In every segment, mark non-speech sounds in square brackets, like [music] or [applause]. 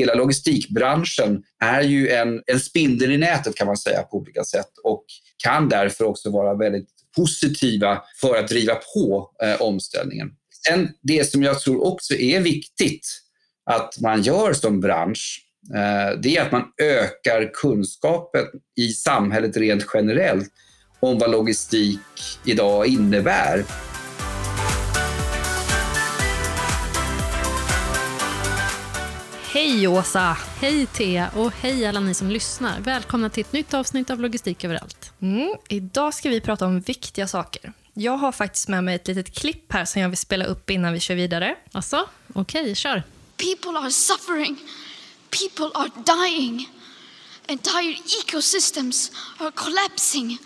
hela logistikbranschen är ju en, en spindel i nätet kan man säga på olika sätt och kan därför också vara väldigt positiva för att driva på eh, omställningen. Sen det som jag tror också är viktigt att man gör som bransch, eh, det är att man ökar kunskapen i samhället rent generellt om vad logistik idag innebär. Hej Åsa! Hej Thea och hej alla ni som lyssnar. Välkomna till ett nytt avsnitt av Logistik överallt. Mm, idag ska vi prata om viktiga saker. Jag har faktiskt med mig ett litet klipp här som jag vill spela upp innan vi kör vidare. Alltså, okej, okay, kör. People are suffering. People are dying. Entire ecosystems are collapsing.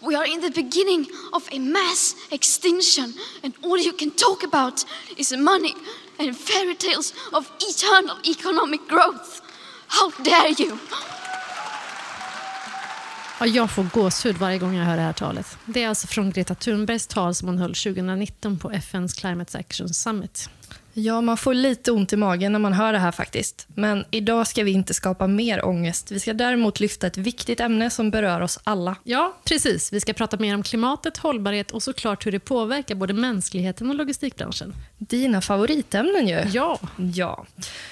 We are in the beginning of a mass extinction and all you can talk about is money and fairy tales of eternal economic growth. How dare you! Ja, jag får gåshud varje gång jag hör det här talet. Det är alltså från Greta Thunbergs tal som hon höll 2019 på FNs Climate Action Summit. Ja, man får lite ont i magen när man hör det här faktiskt. Men idag ska vi inte skapa mer ångest. Vi ska däremot lyfta ett viktigt ämne som berör oss alla. Ja, precis. Vi ska prata mer om klimatet, hållbarhet och såklart hur det påverkar både mänskligheten och logistikbranschen. Dina favoritämnen ju. Ja. ja.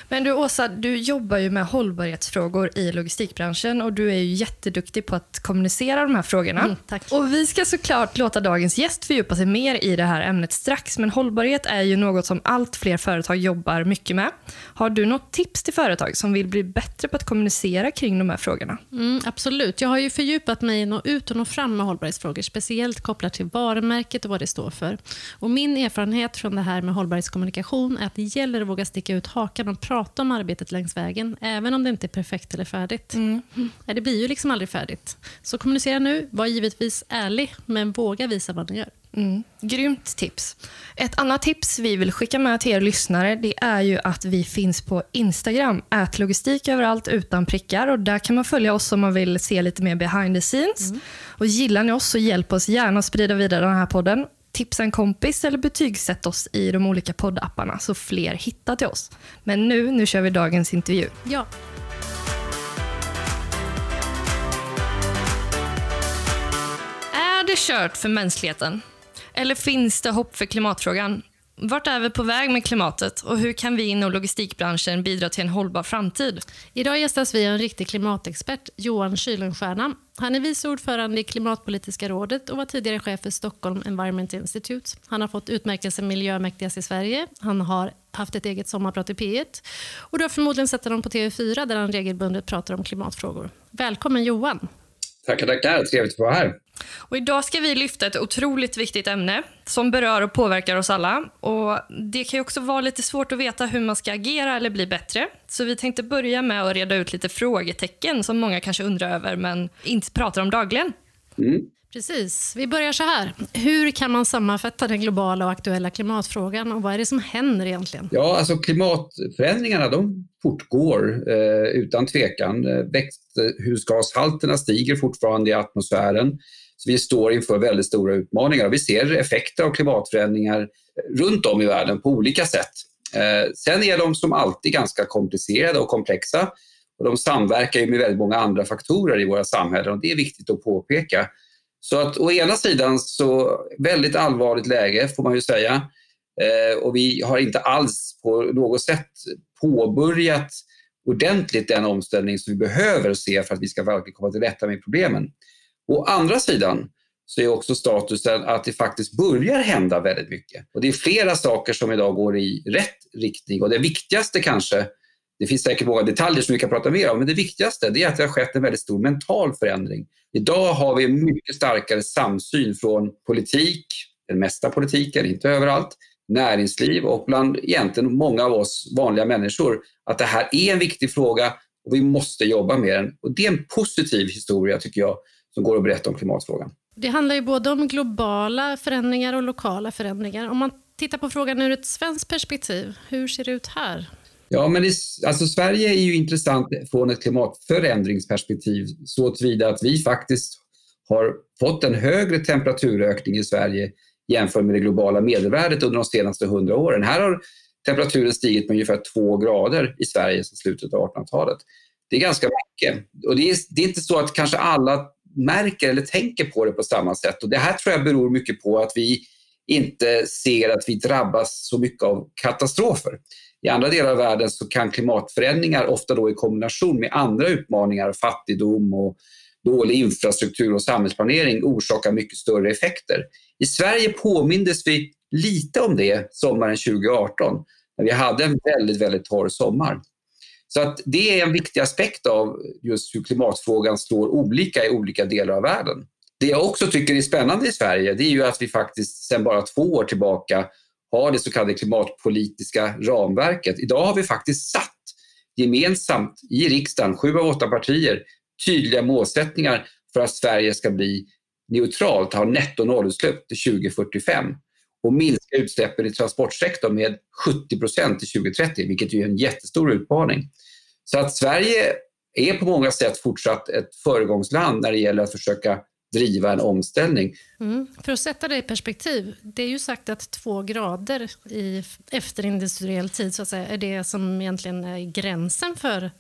Men du Åsa, du jobbar ju med hållbarhetsfrågor i logistikbranschen och du är ju jätteduktig på att kommunicera de här frågorna. Mm, tack. Och vi ska såklart låta dagens gäst fördjupa sig mer i det här ämnet strax, men hållbarhet är ju något som allt fler företag jobbar mycket med. Har du något tips till företag som vill bli bättre på att kommunicera kring de här frågorna? Mm, absolut. Jag har ju fördjupat mig i nå ut och nå fram med hållbarhetsfrågor, speciellt kopplat till varumärket och vad det står för. Och min erfarenhet från det här med hållbarhetskommunikation är att det gäller att våga sticka ut hakan och prata om arbetet längs vägen, även om det inte är perfekt eller färdigt. Mm. Det blir ju liksom aldrig färdigt. Så kommunicera nu, var givetvis ärlig, men våga visa vad ni gör. Mm. Grymt tips. Ett annat tips vi vill skicka med till er lyssnare det är ju att vi finns på Instagram, logistik överallt utan prickar. Och där kan man följa oss om man vill se lite mer behind the scenes. Mm. Och Gillar ni oss så hjälp oss gärna att sprida vidare den här podden. Tipsa en kompis eller betygsätt oss i de olika poddapparna så fler hittar till oss. Men nu, nu kör vi dagens intervju. Ja. Är det kört för mänskligheten? Eller finns det hopp för klimatfrågan? Vart är vi på väg med klimatet och hur kan vi inom logistikbranschen bidra till en hållbar framtid? Idag gästas vi av en riktig klimatexpert, Johan Kylenstierna. Han är vice ordförande i Klimatpolitiska rådet och var tidigare chef för Stockholm Environment Institute. Han har fått utmärkelsen Miljömäktigast i Sverige. Han har haft ett eget sommarprat i P1 och du har förmodligen sett honom på TV4 där han regelbundet pratar om klimatfrågor. Välkommen Johan! Tackar, tackar. Trevligt att vara här. Och idag ska vi lyfta ett otroligt viktigt ämne som berör och påverkar oss alla. Och Det kan också vara lite svårt att veta hur man ska agera eller bli bättre. Så vi tänkte börja med att reda ut lite frågetecken som många kanske undrar över men inte pratar om dagligen. Mm. Precis. Vi börjar så här. Hur kan man sammanfatta den globala och aktuella klimatfrågan och vad är det som händer egentligen? Ja, alltså klimatförändringarna de fortgår eh, utan tvekan. Eh, växthusgashalterna stiger fortfarande i atmosfären. Så vi står inför väldigt stora utmaningar och vi ser effekter av klimatförändringar runt om i världen på olika sätt. Eh, sen är de som alltid ganska komplicerade och komplexa och de samverkar med väldigt många andra faktorer i våra samhällen och det är viktigt att påpeka. Så att å ena sidan så väldigt allvarligt läge får man ju säga eh, och vi har inte alls på något sätt påbörjat ordentligt den omställning som vi behöver se för att vi ska verkligen komma till rätta med problemen. Å andra sidan så är också statusen att det faktiskt börjar hända väldigt mycket. Och det är flera saker som idag går i rätt riktning och det viktigaste kanske, det finns säkert många detaljer som vi kan prata mer om, men det viktigaste det är att det har skett en väldigt stor mental förändring. Idag har vi en mycket starkare samsyn från politik, den mesta politiken, inte överallt, näringsliv och bland egentligen många av oss vanliga människor att det här är en viktig fråga och vi måste jobba med den. Och det är en positiv historia tycker jag som går att berätta om klimatfrågan. Det handlar ju både om globala förändringar och lokala förändringar. Om man tittar på frågan ur ett svenskt perspektiv, hur ser det ut här? Ja, men det, alltså Sverige är ju intressant från ett klimatförändringsperspektiv så tillvida att vi faktiskt har fått en högre temperaturökning i Sverige jämfört med det globala medelvärdet under de senaste hundra åren. Här har temperaturen stigit med ungefär två grader i Sverige sedan slutet av 1800-talet. Det är ganska mycket. Och det är, det är inte så att kanske alla märker eller tänker på det på samma sätt. Och det här tror jag beror mycket på att vi inte ser att vi drabbas så mycket av katastrofer. I andra delar av världen så kan klimatförändringar, ofta då i kombination med andra utmaningar, fattigdom och dålig infrastruktur och samhällsplanering, orsaka mycket större effekter. I Sverige påmindes vi lite om det sommaren 2018, när vi hade en väldigt, väldigt torr sommar. Så att det är en viktig aspekt av just hur klimatfrågan slår olika i olika delar av världen. Det jag också tycker är spännande i Sverige det är ju att vi faktiskt sedan bara två år tillbaka har det så kallade klimatpolitiska ramverket. Idag har vi faktiskt satt gemensamt i riksdagen, sju av åtta partier, tydliga målsättningar för att Sverige ska bli neutralt, ha netto nollutsläpp till 2045 och minska utsläppen i transportsektorn med 70 procent till 2030, vilket är en jättestor utmaning. Så att Sverige är på många sätt fortsatt ett föregångsland när det gäller att försöka driva en omställning. Mm. För att sätta det i perspektiv, det är ju sagt att två grader i efterindustriell tid så att säga, är det som egentligen är gränsen för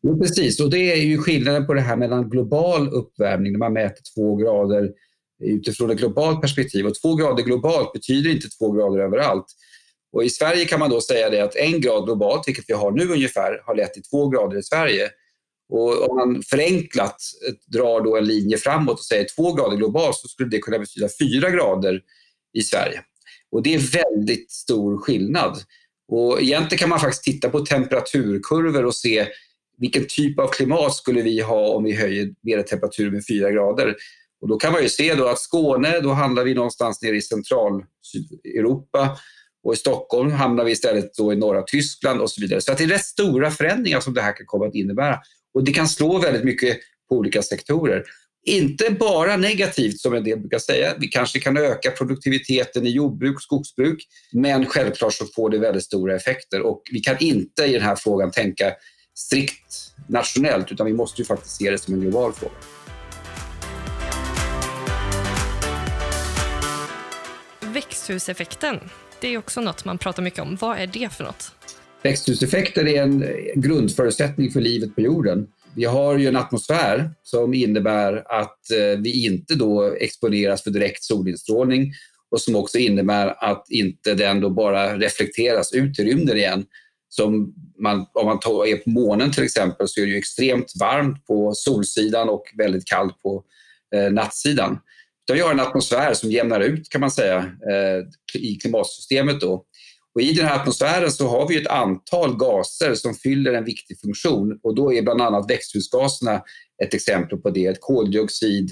Ja, precis, och det är ju skillnaden på det här mellan global uppvärmning, när man mäter två grader utifrån ett globalt perspektiv. Och två grader globalt betyder inte två grader överallt. Och I Sverige kan man då säga det att en grad globalt, vilket vi har nu ungefär, har lett till två grader i Sverige. Och om man förenklat eh, drar då en linje framåt och säger två grader globalt så skulle det kunna betyda fyra grader i Sverige. Och det är väldigt stor skillnad. Och egentligen kan man faktiskt titta på temperaturkurvor och se vilken typ av klimat skulle vi ha om vi höjer medeltemperaturen med fyra grader. Och då kan man ju se då att Skåne, då handlar vi någonstans nere i central-Europa och i Stockholm hamnar vi istället då i norra Tyskland och så vidare. Så att det är rätt stora förändringar som det här kan komma att innebära. Och det kan slå väldigt mycket på olika sektorer. Inte bara negativt som en del brukar säga. Vi kanske kan öka produktiviteten i jordbruk och skogsbruk, men självklart så får det väldigt stora effekter och vi kan inte i den här frågan tänka strikt nationellt utan vi måste ju faktiskt se det som en global fråga. Växthuseffekten, det är också något man pratar mycket om. Vad är det för något? Växthuseffekten är en grundförutsättning för livet på jorden. Vi har ju en atmosfär som innebär att eh, vi inte då exponeras för direkt solinstrålning och som också innebär att inte den då bara reflekteras ut i rymden igen. Som man, om man är på månen till exempel så är det ju extremt varmt på solsidan och väldigt kallt på eh, nattsidan vi har en atmosfär som jämnar ut kan man säga eh, i klimatsystemet. Då. Och I den här atmosfären så har vi ett antal gaser som fyller en viktig funktion och då är bland annat växthusgaserna ett exempel på det. Koldioxid,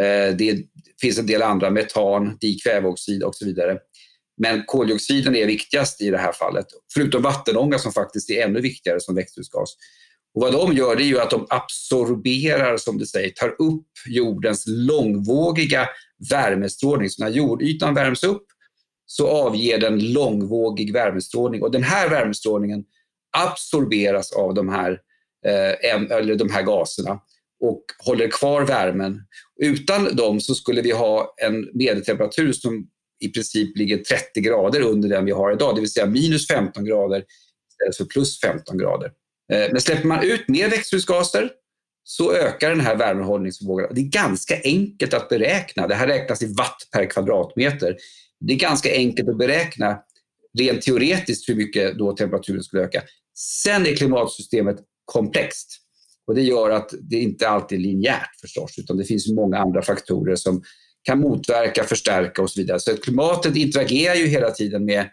eh, det finns en del andra, metan, dikväveoxid och så vidare. Men koldioxiden är viktigast i det här fallet, förutom vattenånga som faktiskt är ännu viktigare som växthusgas. Och vad de gör det är ju att de absorberar, som det säger, tar upp jordens långvågiga värmestrålning. Så när jordytan värms upp så avger den långvågig värmestrålning och den här värmestrålningen absorberas av de här, eh, eller de här gaserna och håller kvar värmen. Utan dem så skulle vi ha en medeltemperatur som i princip ligger 30 grader under den vi har idag, det vill säga minus 15 grader istället för plus 15 grader. Eh, men släpper man ut mer växthusgaser så ökar den här värmehållningsförmågan. Det är ganska enkelt att beräkna. Det här räknas i watt per kvadratmeter. Det är ganska enkelt att beräkna rent teoretiskt hur mycket då temperaturen skulle öka. Sen är klimatsystemet komplext och det gör att det inte alltid är linjärt förstås, utan det finns många andra faktorer som kan motverka, förstärka och så vidare. Så klimatet interagerar ju hela tiden med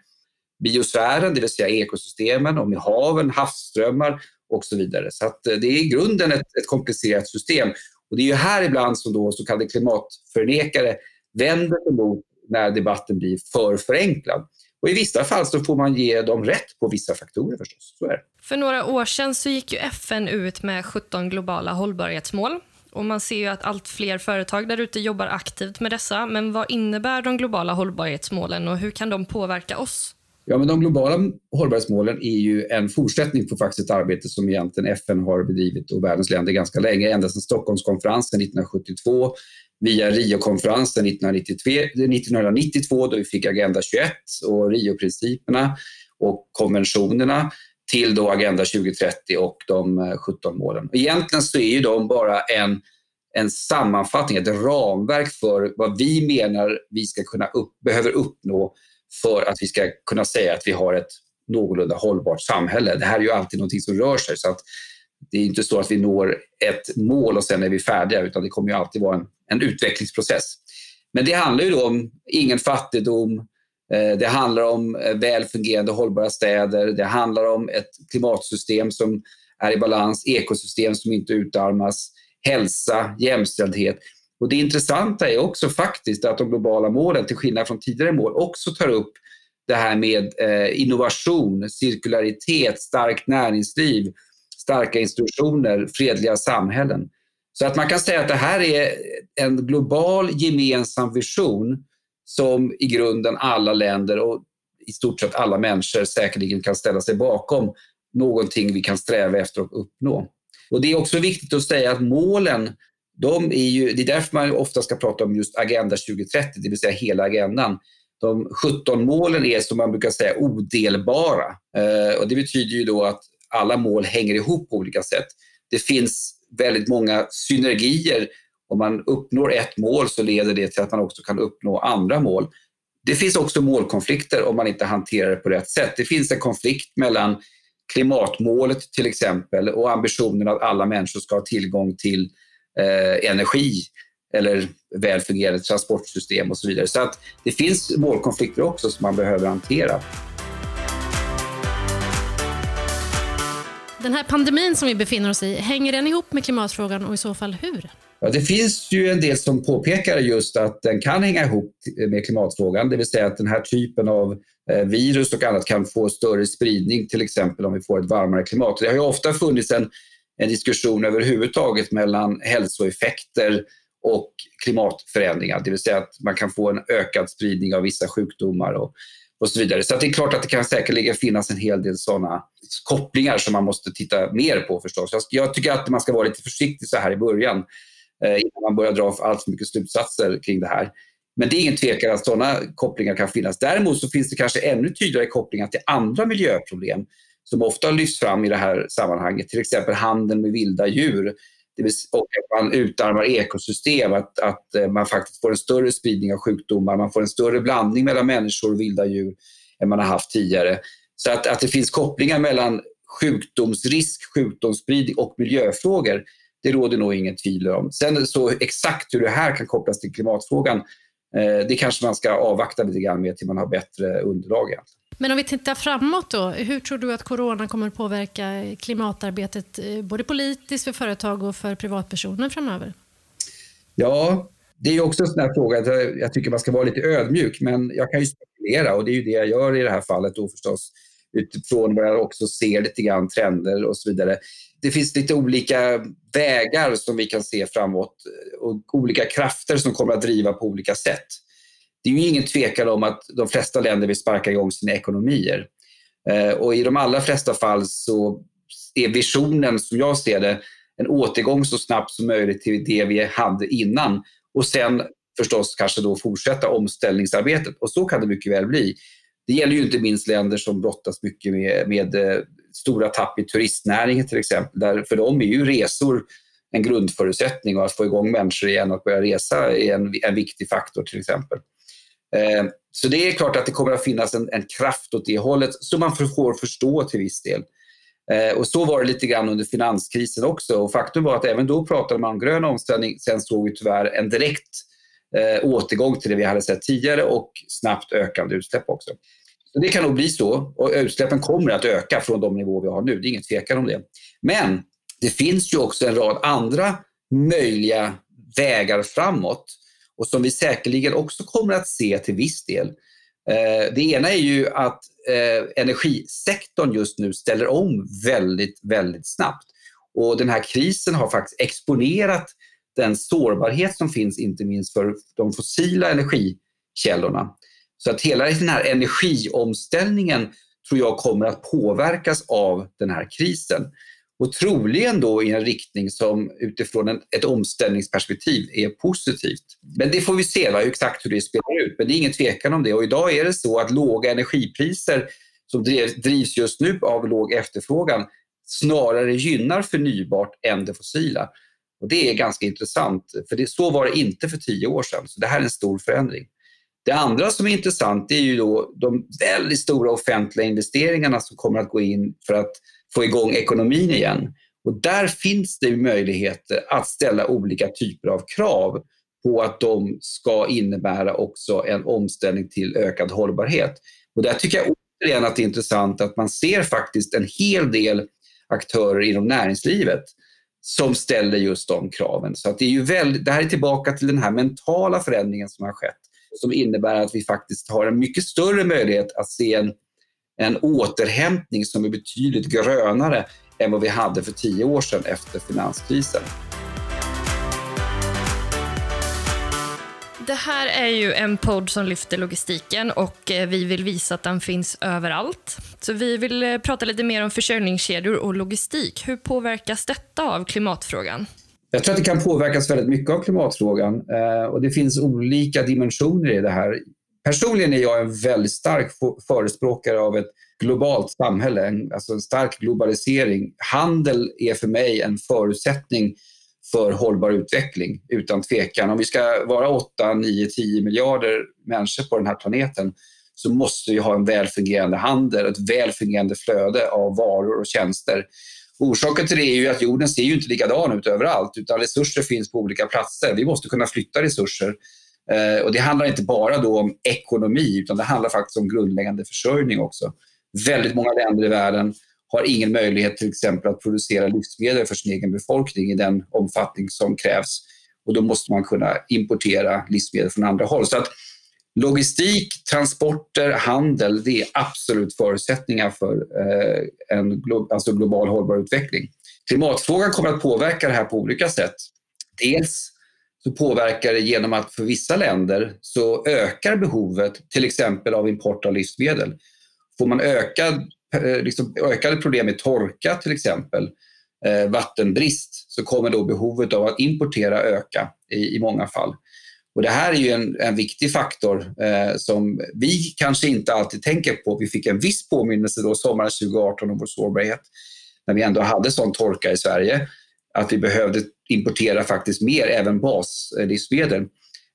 biosfären, det vill säga ekosystemen, och med haven, havsströmmar och så vidare. Så att eh, det är i grunden ett, ett komplicerat system. Och det är ju här ibland som då så kallade klimatförnekare vänder sig mot när debatten blir för förenklad. Och I vissa fall så får man ge dem rätt på vissa faktorer förstås. Så är det. För några år sedan så gick ju FN ut med 17 globala hållbarhetsmål. Och Man ser ju att allt fler företag där ute jobbar aktivt med dessa. Men vad innebär de globala hållbarhetsmålen och hur kan de påverka oss? Ja, men de globala hållbarhetsmålen är ju en fortsättning på faktiskt ett arbete som egentligen FN har bedrivit och världens länder ganska länge, ända sedan Stockholmskonferensen 1972 via Riokonferensen 1992 då vi fick Agenda 21 och Rioprinciperna och konventionerna till då Agenda 2030 och de eh, 17 målen. Egentligen så är ju de bara en, en sammanfattning, ett ramverk för vad vi menar vi ska kunna upp, behöver uppnå för att vi ska kunna säga att vi har ett någorlunda hållbart samhälle. Det här är ju alltid någonting som rör sig så att det är inte så att vi når ett mål och sen är vi färdiga utan det kommer ju alltid vara en, en utvecklingsprocess. Men det handlar ju om ingen fattigdom, eh, det handlar om eh, väl fungerande hållbara städer, det handlar om ett klimatsystem som är i balans, ekosystem som inte utarmas, hälsa, jämställdhet. Och det intressanta är också faktiskt att de globala målen, till skillnad från tidigare mål, också tar upp det här med eh, innovation, cirkularitet, starkt näringsliv, starka institutioner, fredliga samhällen. Så att man kan säga att det här är en global gemensam vision som i grunden alla länder och i stort sett alla människor säkerligen kan ställa sig bakom. Någonting vi kan sträva efter att uppnå. Och Det är också viktigt att säga att målen de är ju, det är därför man ofta ska prata om just Agenda 2030, det vill säga hela agendan. De 17 målen är som man brukar säga odelbara. Eh, och det betyder ju då att alla mål hänger ihop på olika sätt. Det finns väldigt många synergier. Om man uppnår ett mål så leder det till att man också kan uppnå andra mål. Det finns också målkonflikter om man inte hanterar det på rätt sätt. Det finns en konflikt mellan klimatmålet till exempel och ambitionen att alla människor ska ha tillgång till eh, energi eller väl fungerande transportsystem och så vidare. Så att det finns målkonflikter också som man behöver hantera. Den här pandemin som vi befinner oss i, hänger den ihop med klimatfrågan och i så fall hur? Ja, det finns ju en del som påpekar just att den kan hänga ihop med klimatfrågan, det vill säga att den här typen av eh, virus och annat kan få större spridning, till exempel om vi får ett varmare klimat. Det har ju ofta funnits en, en diskussion överhuvudtaget mellan hälsoeffekter och klimatförändringar, det vill säga att man kan få en ökad spridning av vissa sjukdomar och och så vidare. Så det är klart att det kan säkerligen finnas en hel del sådana kopplingar som man måste titta mer på förstås. Jag tycker att man ska vara lite försiktig så här i början eh, innan man börjar dra allt för mycket slutsatser kring det här. Men det är ingen tvekan att sådana kopplingar kan finnas. Däremot så finns det kanske ännu tydligare kopplingar till andra miljöproblem som ofta lyfts fram i det här sammanhanget. Till exempel handeln med vilda djur och att man utarmar ekosystem, att, att eh, man faktiskt får en större spridning av sjukdomar, man får en större blandning mellan människor och vilda djur än man har haft tidigare. Så att, att det finns kopplingar mellan sjukdomsrisk, sjukdomsspridning och miljöfrågor, det råder nog ingen tvivel om. Sen så exakt hur det här kan kopplas till klimatfrågan, eh, det kanske man ska avvakta lite grann med till man har bättre underlag. Egentligen. Men om vi tittar framåt då, hur tror du att corona kommer att påverka klimatarbetet eh, både politiskt för företag och för privatpersoner framöver? Ja, det är också en sån här fråga. där Jag tycker man ska vara lite ödmjuk, men jag kan ju spekulera och det är ju det jag gör i det här fallet då förstås utifrån vad jag också ser lite grann trender och så vidare. Det finns lite olika vägar som vi kan se framåt och olika krafter som kommer att driva på olika sätt det är ju ingen tvekan om att de flesta länder vill sparka igång sina ekonomier. Eh, och I de allra flesta fall så är visionen, som jag ser det, en återgång så snabbt som möjligt till det vi hade innan och sen förstås kanske då fortsätta omställningsarbetet. Och så kan det mycket väl bli. Det gäller ju inte minst länder som brottas mycket med, med eh, stora tapp i turistnäringen till exempel. Där för dem är ju resor en grundförutsättning och att få igång människor igen att börja resa är en, en viktig faktor till exempel. Eh, så det är klart att det kommer att finnas en, en kraft åt det hållet som man får förstå till viss del. Eh, och så var det lite grann under finanskrisen också. Och faktum var att även då pratade man om grön omställning. Sen såg vi tyvärr en direkt eh, återgång till det vi hade sett tidigare och snabbt ökande utsläpp också. Så det kan nog bli så. Och utsläppen kommer att öka från de nivåer vi har nu. Det är ingen tvekan om det. Men det finns ju också en rad andra möjliga vägar framåt och som vi säkerligen också kommer att se till viss del. Eh, det ena är ju att eh, energisektorn just nu ställer om väldigt, väldigt snabbt. Och den här krisen har faktiskt exponerat den sårbarhet som finns inte minst för de fossila energikällorna. Så att hela den här energiomställningen tror jag kommer att påverkas av den här krisen. Och troligen då i en riktning som utifrån en, ett omställningsperspektiv är positivt. Men det får vi se va, exakt hur det spelar ut. Men det är ingen tvekan om det. Och idag är det så att låga energipriser som drivs just nu av låg efterfrågan snarare gynnar förnybart än det fossila. Och Det är ganska intressant, för det, så var det inte för tio år sedan. Så det här är en stor förändring. Det andra som är intressant är ju då de väldigt stora offentliga investeringarna som kommer att gå in för att få igång ekonomin igen. Och där finns det möjligheter att ställa olika typer av krav på att de ska innebära också en omställning till ökad hållbarhet. Och där tycker jag återigen att det är intressant att man ser faktiskt en hel del aktörer inom näringslivet som ställer just de kraven. Så att det, är ju väldigt, det här är tillbaka till den här mentala förändringen som har skett som innebär att vi faktiskt har en mycket större möjlighet att se en, en återhämtning som är betydligt grönare än vad vi hade för tio år sedan efter finanskrisen. Det här är ju en podd som lyfter logistiken och eh, vi vill visa att den finns överallt. Så vi vill eh, prata lite mer om försörjningskedjor och logistik. Hur påverkas detta av klimatfrågan? Jag tror att det kan påverkas väldigt mycket av klimatfrågan eh, och det finns olika dimensioner i det här. Personligen är jag en väldigt stark förespråkare av ett globalt samhälle, alltså en stark globalisering. Handel är för mig en förutsättning för hållbar utveckling, utan tvekan. Om vi ska vara 8, 9, 10 miljarder människor på den här planeten så måste vi ha en väl fungerande handel, ett väl fungerande flöde av varor och tjänster. Orsaken till det är ju att jorden ser ju inte likadan ut överallt, utan resurser finns på olika platser. Vi måste kunna flytta resurser. Eh, och det handlar inte bara då om ekonomi, utan det handlar faktiskt om grundläggande försörjning också. Väldigt många länder i världen har ingen möjlighet till exempel att producera livsmedel för sin egen befolkning i den omfattning som krävs. Och då måste man kunna importera livsmedel från andra håll. Så att logistik, transporter, handel, det är absolut förutsättningar för eh, en glo alltså global hållbar utveckling. Klimatfrågan kommer att påverka det här på olika sätt. Dels så påverkar det genom att för vissa länder så ökar behovet till exempel av import av livsmedel. Får man ökad eh, liksom ökade problem med torka till exempel, eh, vattenbrist, så kommer då behovet av att importera öka i, i många fall. Och det här är ju en, en viktig faktor eh, som vi kanske inte alltid tänker på. Vi fick en viss påminnelse då sommaren 2018 om vår sårbarhet när vi ändå hade sån torka i Sverige att vi behövde importerar faktiskt mer, även baslivsmedel. Eh,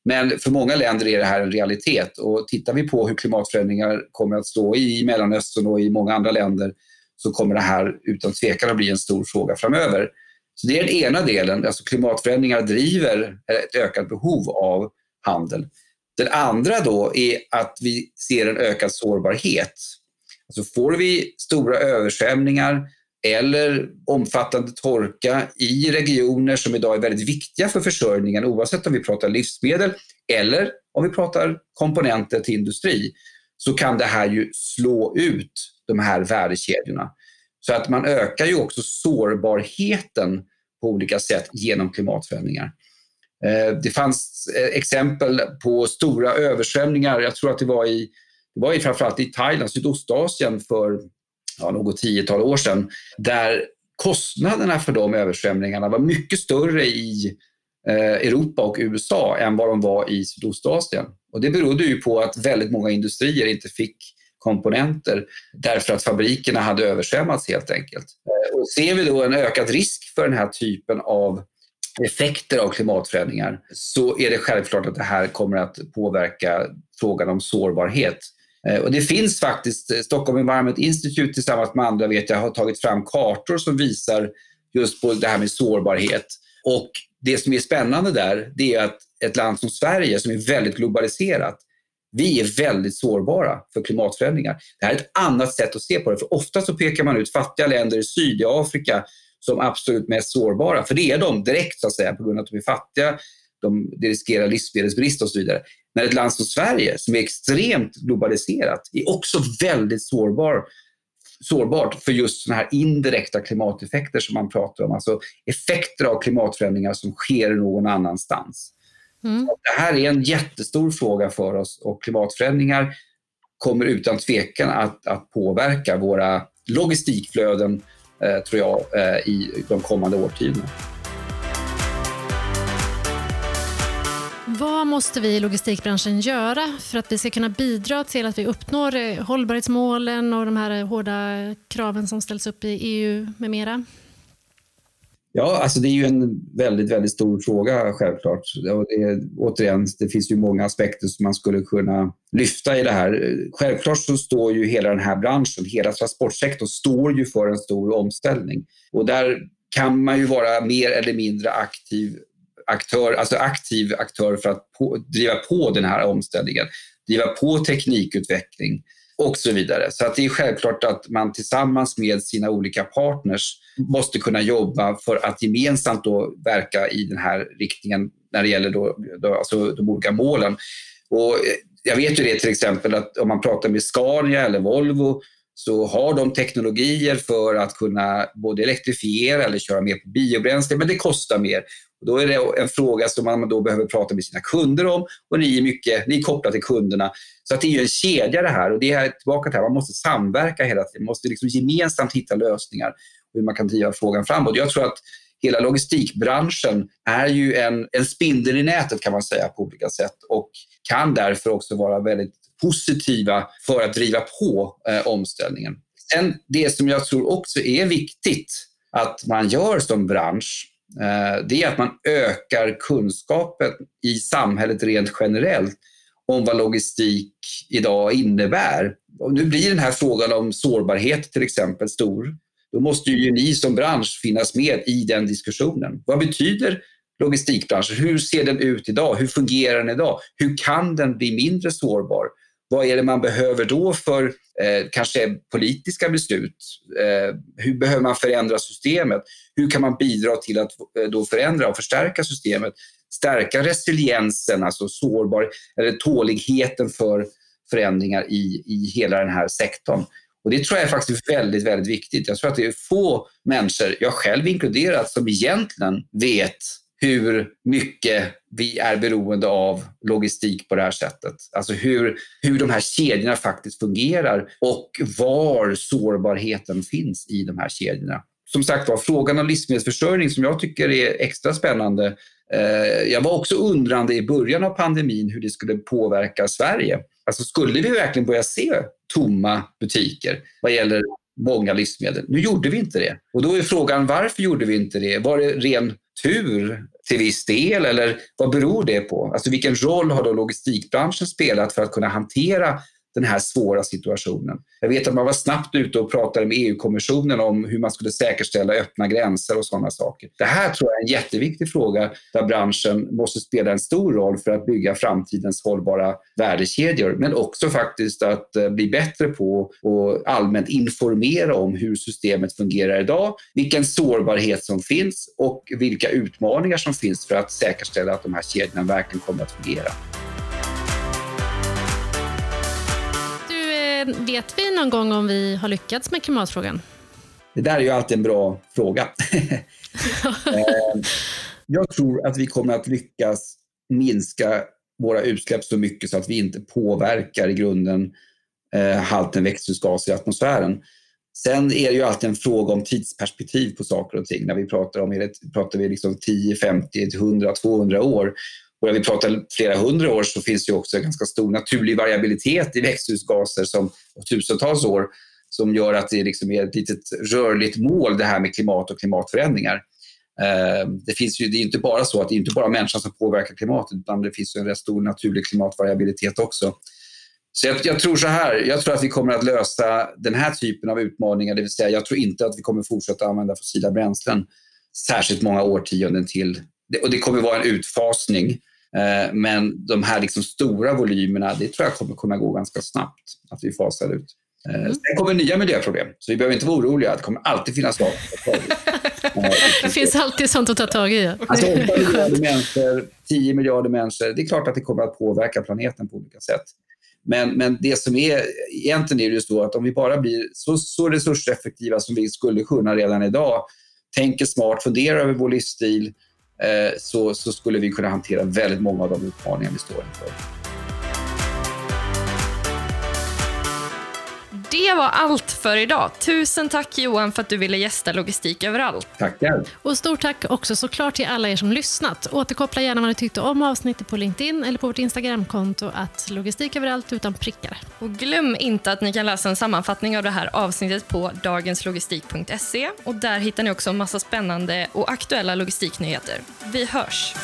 Men för många länder är det här en realitet och tittar vi på hur klimatförändringar kommer att stå i Mellanöstern och i många andra länder så kommer det här utan tvekan att bli en stor fråga framöver. Så det är den ena delen, alltså klimatförändringar driver ett ökat behov av handel. Den andra då är att vi ser en ökad sårbarhet. Alltså får vi stora översvämningar eller omfattande torka i regioner som idag är väldigt viktiga för försörjningen oavsett om vi pratar livsmedel eller om vi pratar komponenter till industri så kan det här ju slå ut de här värdekedjorna. Så att man ökar ju också sårbarheten på olika sätt genom klimatförändringar. Eh, det fanns eh, exempel på stora översvämningar. Jag tror att det var i, det var i framförallt i Thailand, Sydostasien för ja, något tiotal år sedan, där kostnaderna för de översvämningarna var mycket större i eh, Europa och USA än vad de var i Sydostasien. Och det berodde ju på att väldigt många industrier inte fick komponenter därför att fabrikerna hade översvämmats helt enkelt. Eh, och ser vi då en ökad risk för den här typen av effekter av klimatförändringar så är det självklart att det här kommer att påverka frågan om sårbarhet. Eh, och det finns faktiskt, eh, Stockholm Environment Institute tillsammans med andra vet jag har tagit fram kartor som visar just på det här med sårbarhet. Och det som är spännande där, det är att ett land som Sverige som är väldigt globaliserat, vi är väldigt sårbara för klimatförändringar. Det här är ett annat sätt att se på det, för ofta så pekar man ut fattiga länder i Sydafrika som absolut mest sårbara, för det är de direkt så att säga på grund av att de är fattiga, de, de riskerar livsmedelsbrist och så vidare. När ett land som Sverige, som är extremt globaliserat, är också väldigt sårbar, sårbart för just såna här indirekta klimateffekter som man pratar om. Alltså effekter av klimatförändringar som sker någon annanstans. Mm. Det här är en jättestor fråga för oss och klimatförändringar kommer utan tvekan att, att påverka våra logistikflöden, eh, tror jag, eh, i de kommande årtiondena. Vad måste vi i logistikbranschen göra för att vi ska kunna bidra till att vi uppnår eh, hållbarhetsmålen och de här eh, hårda kraven som ställs upp i EU med mera? Ja, alltså det är ju en väldigt, väldigt stor fråga självklart. Och det, återigen, det finns ju många aspekter som man skulle kunna lyfta i det här. Självklart så står ju hela den här branschen, hela transportsektorn, står ju för en stor omställning. Och där kan man ju vara mer eller mindre aktiv aktör, alltså aktiv aktör för att på, driva på den här omställningen, driva på teknikutveckling och så vidare. Så att det är självklart att man tillsammans med sina olika partners måste kunna jobba för att gemensamt då verka i den här riktningen när det gäller då, då, alltså de olika målen. Och eh, jag vet ju det till exempel att om man pratar med Scania eller Volvo så har de teknologier för att kunna både elektrifiera eller köra mer på biobränsle, men det kostar mer. Och då är det en fråga som man då behöver prata med sina kunder om och ni är, mycket, ni är kopplade till kunderna. Så att det är en kedja det här och det är tillbaka till här, man måste samverka hela tiden. Man måste liksom gemensamt hitta lösningar hur man kan driva frågan framåt. Jag tror att hela logistikbranschen är ju en, en spindel i nätet kan man säga på olika sätt och kan därför också vara väldigt positiva för att driva på eh, omställningen. Sen det som jag tror också är viktigt att man gör som bransch eh, det är att man ökar kunskapen i samhället rent generellt om vad logistik idag innebär. Och nu blir den här frågan om sårbarhet till exempel stor. Då måste ju ni som bransch finnas med i den diskussionen. Vad betyder logistikbranschen? Hur ser den ut idag? Hur fungerar den idag? Hur kan den bli mindre sårbar? Vad är det man behöver då för eh, kanske politiska beslut? Eh, hur behöver man förändra systemet? Hur kan man bidra till att eh, då förändra och förstärka systemet? Stärka resiliensen, alltså sårbar, eller tåligheten för förändringar i, i hela den här sektorn. Och Det tror jag är faktiskt väldigt, väldigt viktigt. Jag tror att det är få människor, jag själv inkluderat, som egentligen vet hur mycket vi är beroende av logistik på det här sättet. Alltså hur, hur de här kedjorna faktiskt fungerar och var sårbarheten finns i de här kedjorna. Som sagt var, frågan om livsmedelsförsörjning som jag tycker är extra spännande. Eh, jag var också undrande i början av pandemin hur det skulle påverka Sverige. Alltså skulle vi verkligen börja se tomma butiker vad gäller många livsmedel? Nu gjorde vi inte det. Och då är frågan varför gjorde vi inte det? Var det ren tur till viss del eller vad beror det på? Alltså vilken roll har då logistikbranschen spelat för att kunna hantera den här svåra situationen. Jag vet att man var snabbt ute och pratade med EU-kommissionen om hur man skulle säkerställa öppna gränser och sådana saker. Det här tror jag är en jätteviktig fråga där branschen måste spela en stor roll för att bygga framtidens hållbara värdekedjor, men också faktiskt att eh, bli bättre på och allmänt informera om hur systemet fungerar idag, vilken sårbarhet som finns och vilka utmaningar som finns för att säkerställa att de här kedjorna verkligen kommer att fungera. Vet vi någon gång om vi har lyckats med klimatfrågan? Det där är ju alltid en bra fråga. [laughs] Eh, jag tror att vi kommer att lyckas minska våra utsläpp så mycket så att vi inte påverkar i grunden eh, halten växthusgaser i atmosfären. Sen är det ju alltid en fråga om tidsperspektiv på saker och ting. När vi pratar om det, pratar vi liksom 10, 50, 100, 200 år. Och när vi pratar flera hundra år så finns det också en ganska stor naturlig variabilitet i växthusgaser som tusentals år som gör att det liksom är ett litet rörligt mål det här med klimat och klimatförändringar. Eh, det, finns ju, det är inte bara så att det är inte bara människan som påverkar klimatet utan det finns en rätt stor naturlig klimatvariabilitet också. Så jag, jag, tror så här, jag tror att vi kommer att lösa den här typen av utmaningar, det vill säga jag tror inte att vi kommer fortsätta använda fossila bränslen särskilt många årtionden till. Och det kommer vara en utfasning men de här liksom stora volymerna, det tror jag kommer kunna gå ganska snabbt att vi fasar ut. Eh, mm. Sen kommer nya miljöproblem, så vi behöver inte vara oroliga. Det kommer alltid finnas saker att ta tag i. [laughs] Det finns alltid sånt att ta tag i. Alltså 8 [laughs] miljarder människor, 10 miljarder människor. Det är klart att det kommer att påverka planeten på olika sätt. Men, men det som är, egentligen är det så att om vi bara blir så, så resurseffektiva som vi skulle kunna redan idag, tänker smart, funderar över vår livsstil, eh, Eh, så, så skulle vi kunna hantera väldigt många av de utmaningar vi står inför. Det var allt för idag. Tusen tack Johan för att du ville gästa Logistik överallt. Tackar. Och stort tack också såklart till alla er som lyssnat. Återkoppla gärna vad ni tyckte om avsnittet på LinkedIn eller på vårt Instagramkonto att logistik överallt utan prickar. Och glöm inte att ni kan läsa en sammanfattning av det här avsnittet på dagenslogistik.se och där hittar ni också en massa spännande och aktuella logistiknyheter. Vi hörs!